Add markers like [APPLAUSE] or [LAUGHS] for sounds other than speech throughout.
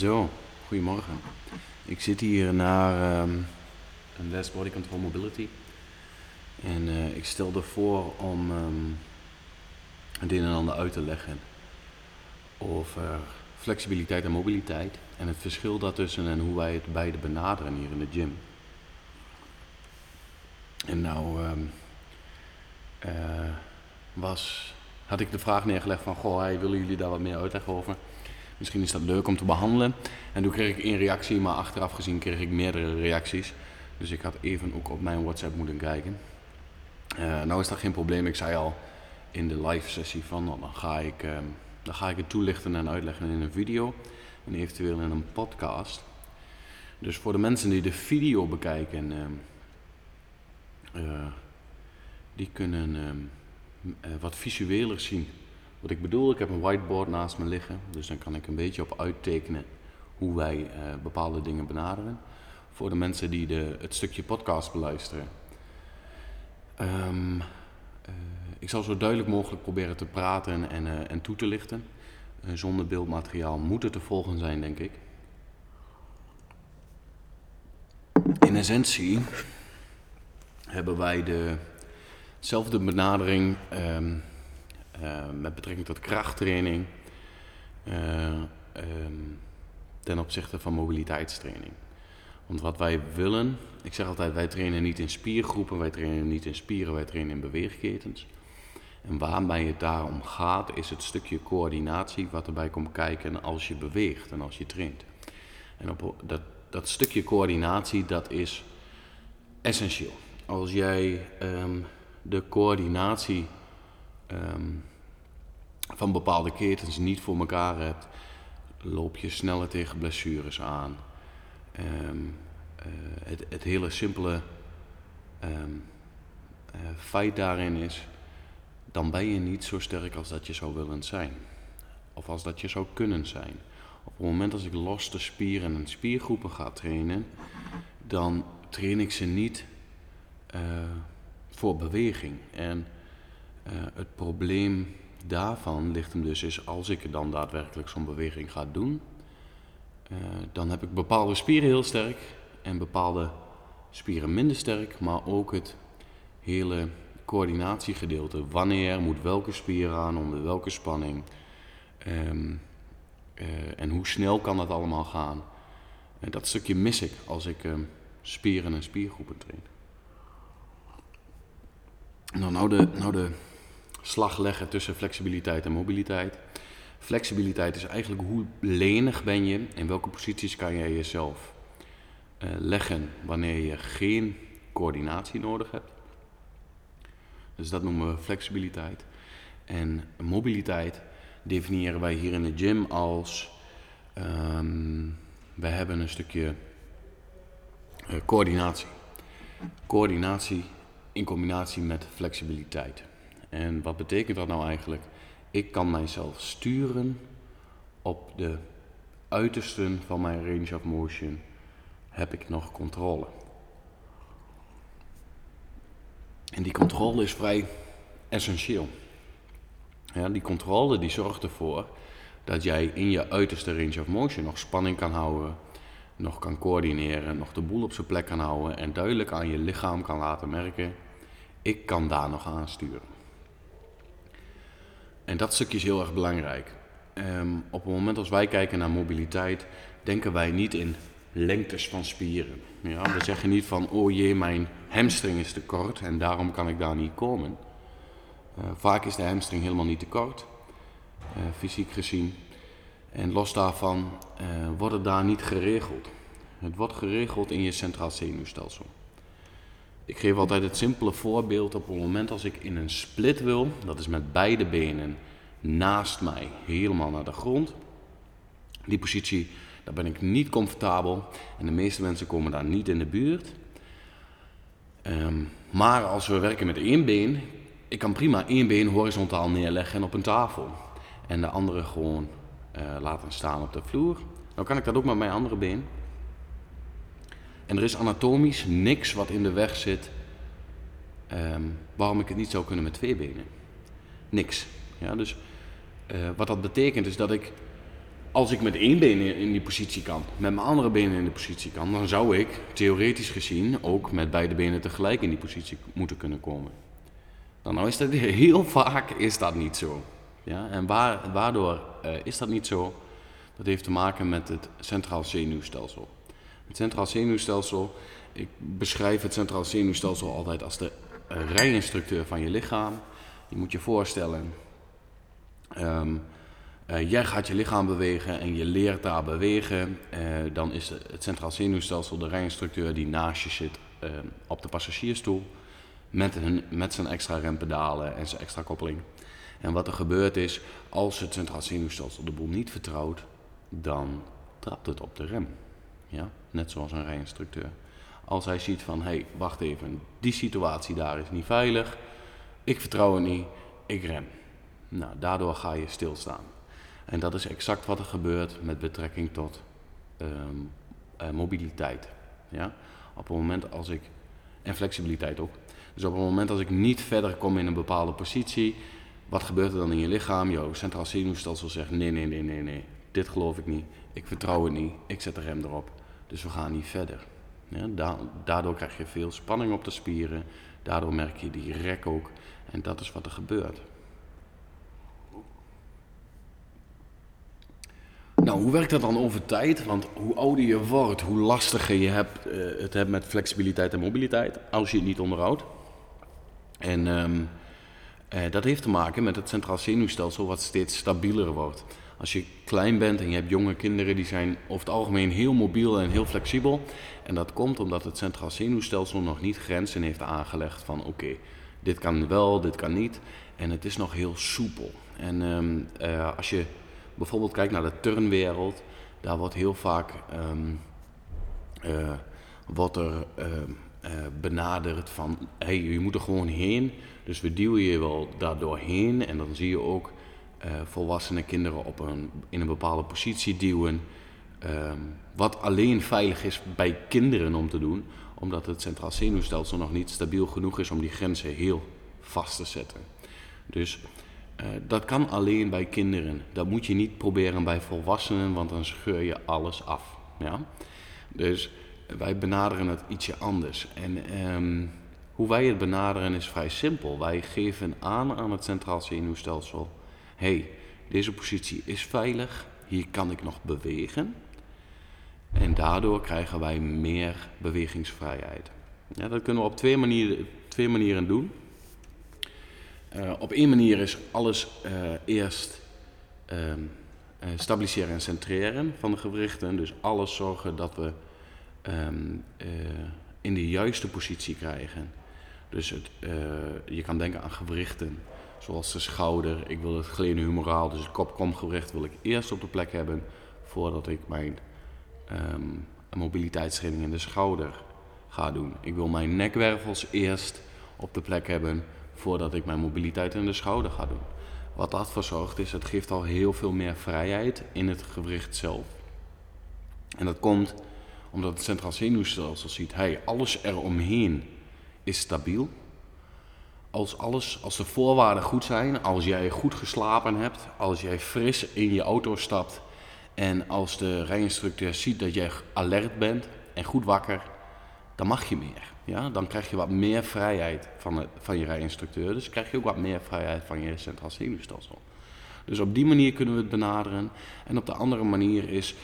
Zo, goedemorgen. Ik zit hier naar ehm, een les Body Control Mobility. En eh, ik stelde voor om ehm, het een en ander uit te leggen over flexibiliteit en mobiliteit. En het verschil daartussen en hoe wij het beide benaderen hier in de gym. En nou ehm, eh, was, had ik de vraag neergelegd van, goh, hey, willen jullie daar wat meer uitleggen over? Misschien is dat leuk om te behandelen. En toen kreeg ik één reactie, maar achteraf gezien kreeg ik meerdere reacties. Dus ik had even ook op mijn WhatsApp moeten kijken. Uh, nou is dat geen probleem. Ik zei al in de live sessie van, nou, dan, ga ik, uh, dan ga ik het toelichten en uitleggen in een video. En eventueel in een podcast. Dus voor de mensen die de video bekijken, uh, die kunnen ehm, wat visueler zien wat ik bedoel, ik heb een whiteboard naast me liggen, dus dan kan ik een beetje op uittekenen hoe wij uh, bepaalde dingen benaderen. Voor de mensen die de, het stukje podcast beluisteren. Um, ik zal zo duidelijk mogelijk proberen te praten en, uh, en toe te lichten. zonder beeldmateriaal moet het te volgen zijn, denk ik. In essentie hebben wij dezelfde benadering uh, met betrekking tot krachttraining uh, um, ten opzichte van mobiliteitstraining. Want wat wij willen, ik zeg altijd, wij trainen niet in spiergroepen, wij trainen niet in spieren, wij trainen in beweegketens. En waarbij het daarom gaat, is het stukje coördinatie wat erbij komt kijken als je beweegt en als je traint. En op dat, dat stukje coördinatie, dat is essentieel. Als jij um, de coördinatie um, van bepaalde ketens niet voor elkaar hebt, loop je sneller tegen blessures aan. Um, uh, het, het, hele simpele um, uh, feit daarin is, dan ben je niet zo sterk als dat je zou willen zijn. Of als dat je zou kunnen zijn. Op het moment dat ik losse spieren en spiergroepen ga trainen, dan train ik ze niet uh, voor beweging. En het probleem daarvan ligt hem dus is als ik dan daadwerkelijk zo'n beweging ga doen, uh, dan heb ik bepaalde spieren heel sterk en bepaalde spieren minder sterk, maar ook het hele coördinatiegedeelte. Wanneer moet welke spier aan, onder welke spanning um, uh, en hoe snel kan dat allemaal gaan. En dat stukje mis ik als ik um, spieren en spiergroepen train. Nou, nou de, nou de slag leggen tussen flexibiliteit en mobiliteit. Flexibiliteit is eigenlijk hoe lenig ben je, in welke posities kan jij jezelf uh, leggen wanneer je geen coördinatie nodig hebt. Dus dat noemen we flexibiliteit. En mobiliteit definiëren wij hier in de gym als um, we hebben een stukje uh, coördinatie. Coördinatie in combinatie met flexibiliteit. En wat betekent dat nou eigenlijk? Ik kan mijzelf sturen op de uitersten van mijn range of motion heb ik nog controle. En die controle is vrij essentieel. Ja, die controle die zorgt ervoor dat jij in je uiterste range of motion nog spanning kan houden, nog kan coördineren, nog de boel op zijn plek kan houden en duidelijk aan je lichaam kan laten merken: ik kan daar nog aan sturen. En dat stukje is heel erg belangrijk. Um, op het moment als wij kijken naar mobiliteit, denken wij niet in lengtes van spieren. Ja, we zeggen niet van, oh jee, mijn hamstring is te kort en daarom kan ik daar niet komen. Uh, vaak is de hamstring helemaal niet te kort, uh, fysiek gezien. En los daarvan uh, wordt het daar niet geregeld. Het wordt geregeld in je centraal zenuwstelsel. Ik geef altijd het simpele voorbeeld op het moment als ik in een split wil, dat is met beide benen naast mij helemaal naar de grond. Die positie, daar ben ik niet comfortabel en de meeste mensen komen daar niet in de buurt. Um, maar als we werken met één been, ik kan prima één been horizontaal neerleggen op een tafel en de andere gewoon uh, laten staan op de vloer. Dan kan ik dat ook met mijn andere been. En er is anatomisch niks wat in de weg zit um, waarom ik het niet zou kunnen met twee benen. Niks. Ja, dus uh, wat dat betekent is dat ik als ik met één been in die positie kan, met mijn andere benen in de positie kan, dan zou ik theoretisch gezien ook met beide benen tegelijk in die positie moeten kunnen komen. Dan nou is dat [LAUGHS] heel vaak is dat niet zo. Ja? En waar, waardoor uh, is dat niet zo? Dat heeft te maken met het centraal zenuwstelsel. Het centraal zenuwstelsel, ik beschrijf het centraal zenuwstelsel altijd als de rijinstructeur van je lichaam. Je moet je voorstellen, um, uh, jij gaat je lichaam bewegen en je leert daar bewegen. Uh, dan is het centraal zenuwstelsel de rijinstructeur die naast je zit uh, op de passagiersstoel. Met, een, met zijn extra rempedalen en zijn extra koppeling. En wat er gebeurt is, als het centraal zenuwstelsel de boel niet vertrouwt, dan trapt het op de rem. Ja? Net zoals een rijinstructeur. Als hij ziet van, hé, hey, wacht even, die situatie daar is niet veilig. Ik vertrouw het niet, ik rem. Nou, daardoor ga je stilstaan. En dat is exact wat er gebeurt met betrekking tot um, uh, mobiliteit. Ja? Op het moment als ik, en flexibiliteit ook. Dus op het moment als ik niet verder kom in een bepaalde positie, wat gebeurt er dan in je lichaam? Jouw centraal zenuwstelsel zegt nee, nee, nee, nee, nee. Dit geloof ik niet. Ik vertrouw het niet. Ik zet de rem erop. Dus we gaan niet verder. Daardoor krijg je veel spanning op de spieren. Daardoor merk je die rek ook. En dat is wat er gebeurt. Nou, hoe werkt dat dan over tijd? Want hoe ouder je wordt, hoe lastiger je hebt, uh, het hebt met flexibiliteit en mobiliteit, als je het niet onderhoudt. En um, uh, dat heeft te maken met het centraal zenuwstelsel wat steeds stabieler wordt. Als je klein bent en je hebt jonge kinderen, die zijn over het algemeen heel mobiel en heel flexibel. En dat komt omdat het centraal zenuwstelsel nog niet grenzen heeft aangelegd van oké, dit kan wel, dit kan niet. En het is nog heel soepel. En um, uh, als je bijvoorbeeld kijk naar de turnwereld, daar wordt heel vaak um, er uh, benaderd van hey, je moet er gewoon heen. Dus we duwen je wel daardoor heen en dan zie je ook volwassene kinderen op een, in een bepaalde positie duwen. Um, wat alleen veilig is bij kinderen om te doen, omdat het centraal zenuwstelsel nog niet stabiel genoeg is om die grenzen heel vast te zetten. Dus uh, dat kan alleen bij kinderen. Dat moet je niet proberen bij volwassenen, want dan scheur je alles af. Ja? Dus wij benaderen het ietsje anders. En um, hoe wij het benaderen is vrij simpel. Wij geven aan aan het centraal zenuwstelsel: hey, deze positie is veilig, hier kan ik nog bewegen. En daardoor krijgen wij meer bewegingsvrijheid. Ja, dat kunnen we op twee manieren, twee manieren doen. Uh, op één manier is alles uh, eerst uh, stabiliseren en centreren van de gewrichten. Dus alles zorgen dat we um, in de juiste positie krijgen. Dus het, je kan denken aan gewrichten zoals de schouder. Ik wil het glenohumeраal, dus het kop-komgewricht wil ik eerst op de plek hebben voordat ik mijn um, mobiliteitstraining in de schouder ga doen. Ik wil mijn nekwervels eerst op de plek hebben voordat ik mijn mobiliteit in de schouder ga doen. Wat dat voor zorgt is, het geeft al heel veel meer vrijheid in het gewricht zelf. En dat komt omdat het centraal zenuwstelsel ziet, hey, alles eromheen is stabiel. Als, alles, als de voorwaarden goed zijn, als jij goed geslapen hebt, als jij fris in je auto stapt en als de rijinstructeur ziet dat jij alert bent en goed wakker, dan mag je meer. Ja? Dan krijg je wat meer vrijheid van, de, van je rijinstructeur. Dus krijg je ook wat meer vrijheid van je centraal zenuwstelsel. Dus op die manier kunnen we het benaderen. En op de andere manier is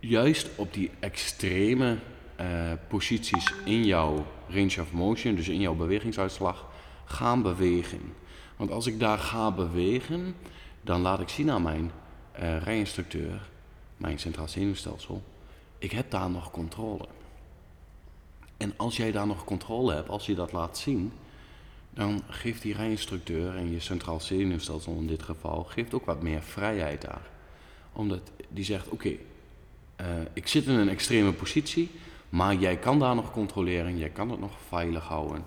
juist op die extreme uh, posities in jouw range of motion, dus in jouw bewegingsuitslag, gaan bewegen. Want als ik daar ga bewegen, dan laat ik zien aan mijn uh, rijinstructeur, mijn centraal zenuwstelsel, ik heb daar nog controle. En als jij daar nog controle hebt, als je dat laat zien, dan geeft die rijinstructeur en je centraal zenuwstelsel in dit geval, geeft ook wat meer vrijheid daar. Omdat die zegt, oké, uh, ik zit in een extreme positie, maar jij kan daar nog controleren, jij kan het nog veilig houden.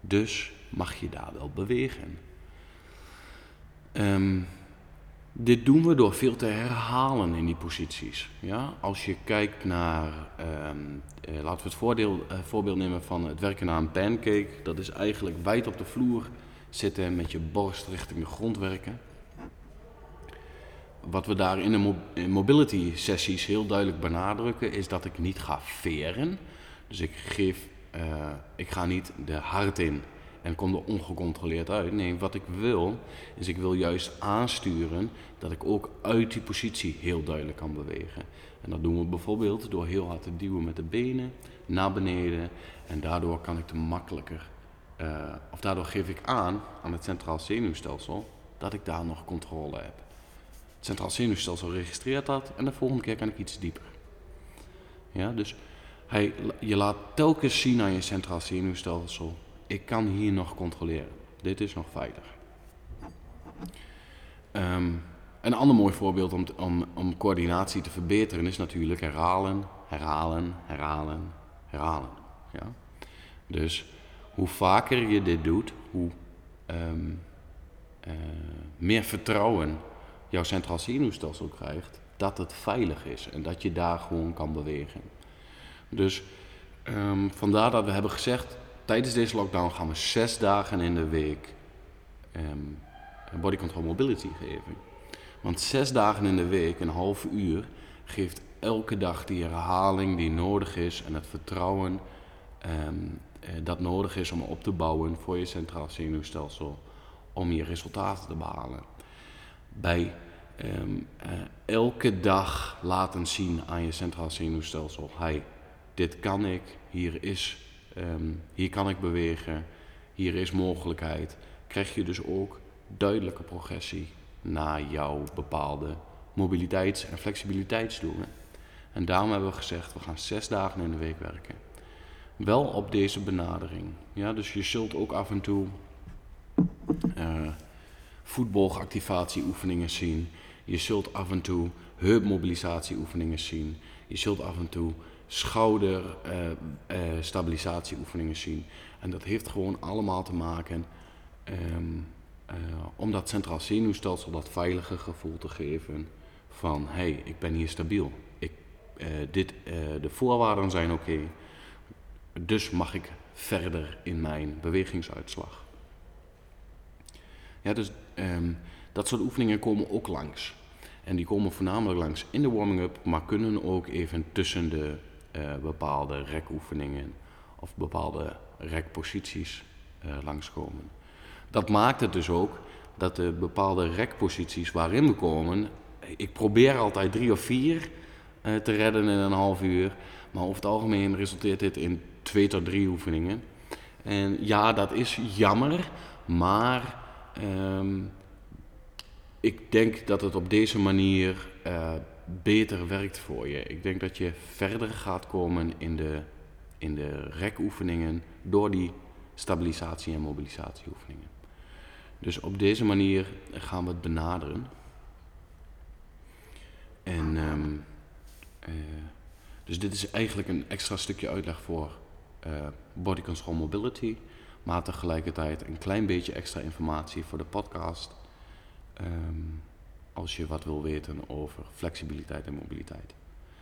Dus mag je daar wel bewegen. Um, dit doen we door veel te herhalen in die posities. Ja? Als je kijkt naar, um, eh, laten we het voordeel, uh, voorbeeld nemen van het werken aan een pancake. Dat is eigenlijk wijd op de vloer zitten met je borst richting de grond werken. wat we daar in de mobility sessies heel duidelijk benadrukken, is dat ik niet ga veren. Dus ik geef, eh, ik ga niet de hard in en kom er ongecontroleerd uit. Nee, wat ik wil, is ik wil juist aansturen dat ik ook uit die positie heel duidelijk kan bewegen. En dat doen we bijvoorbeeld door heel hard te duwen met de benen naar beneden. En daardoor kan ik te makkelijker, eh, of daardoor geef ik aan aan het centraal zenuwstelsel dat ik daar nog controle heb. Het centraal zenuwstelsel registreert dat en de volgende keer kan ik iets dieper. Ja, dus hij, je laat telkens zien aan je centraal zenuwstelsel, ik kan hier nog controleren. Dit is nog veilig. Ehm, een ander mooi voorbeeld om, om, om coördinatie te verbeteren is natuurlijk herhalen, herhalen, herhalen, herhalen. Ja? Dus hoe vaker je dit doet, hoe ehm, eh, meer vertrouwen jouw centraal zenuwstelsel krijgt dat het veilig is en dat je daar gewoon kan bewegen. Dus ehm, vandaar dat we hebben gezegd, tijdens deze lockdown gaan we zes dagen in de week um, body control mobility geven. Want zes dagen in de week, een half uur, geeft elke dag die herhaling die nodig is en het vertrouwen um, dat nodig is om op te bouwen voor je centraal zenuwstelsel om je resultaten te behalen. Bij um, uh, elke dag laten zien aan je centraal zenuwstelsel: hey, dit kan ik, hier, is, um, hier kan ik bewegen, hier is mogelijkheid. Krijg je dus ook duidelijke progressie naar jouw bepaalde mobiliteits- en flexibiliteitsdoelen. En daarom hebben we gezegd: we gaan zes dagen in de week werken. Wel op deze benadering. Ja, dus je zult ook af en toe uh, voetbalactivatieoefeningen zien. Je zult af en toe heupmobilisatieoefeningen zien. Je zult af en toe schouderstabilisatieoefeningen uh, uh, zien. En dat heeft gewoon allemaal te maken um, om dat centraal zenuwstelsel dat veilige gevoel te geven van hey, ik ben hier stabiel. Ik, dit, de voorwaarden zijn oké. Dus mag ik verder in mijn bewegingsuitslag. Ja, dus um, dat soort oefeningen komen ook langs. En die komen voornamelijk langs in de warming-up, maar kunnen ook even tussen de uh, bepaalde rekoefeningen of bepaalde rekposities uh, langskomen. Dat maakt het dus ook dat de bepaalde rekposities waarin we komen, ik probeer altijd drie of vier uh, te redden in een half uur, maar over het algemeen resulteert dit in twee tot drie oefeningen. En ja, dat is jammer, maar um, ik denk dat het op deze manier beter werkt voor je. Ik denk dat je verder gaat komen in de, in de rekoefeningen door die stabilisatie- en mobilisatieoefeningen. Dus op deze manier gaan we het benaderen. En um, uh, dus dit is eigenlijk een extra stukje uitleg voor uh, body control mobility, maar tegelijkertijd een klein beetje extra informatie voor de podcast. Um, als je wat wil weten over flexibiliteit en mobiliteit.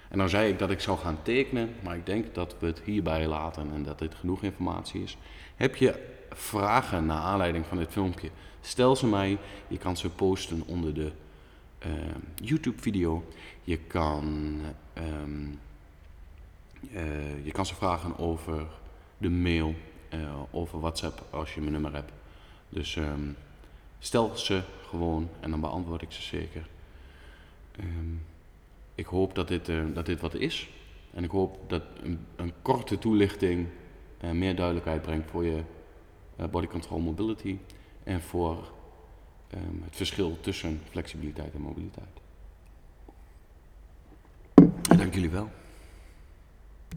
En dan zei ik dat ik zou gaan tekenen, maar ik denk dat we het hierbij laten en dat dit genoeg informatie is. Heb je vragen naar aanleiding van dit filmpje? Stel ze mij. Je kan ze posten onder de uh, YouTube-video. Je kan, um, uh, je kan ze vragen over de mail, uh, over WhatsApp als je mijn nummer hebt. Dus um, stel ze gewoon en dan beantwoord ik ze zeker. Um, ik hoop dat dit, uh, dat dit wat is. En ik hoop dat een, een korte toelichting uh, meer duidelijkheid brengt voor je uh, body control mobility en voor um, het verschil tussen flexibiliteit en mobiliteit. Dank jullie wel.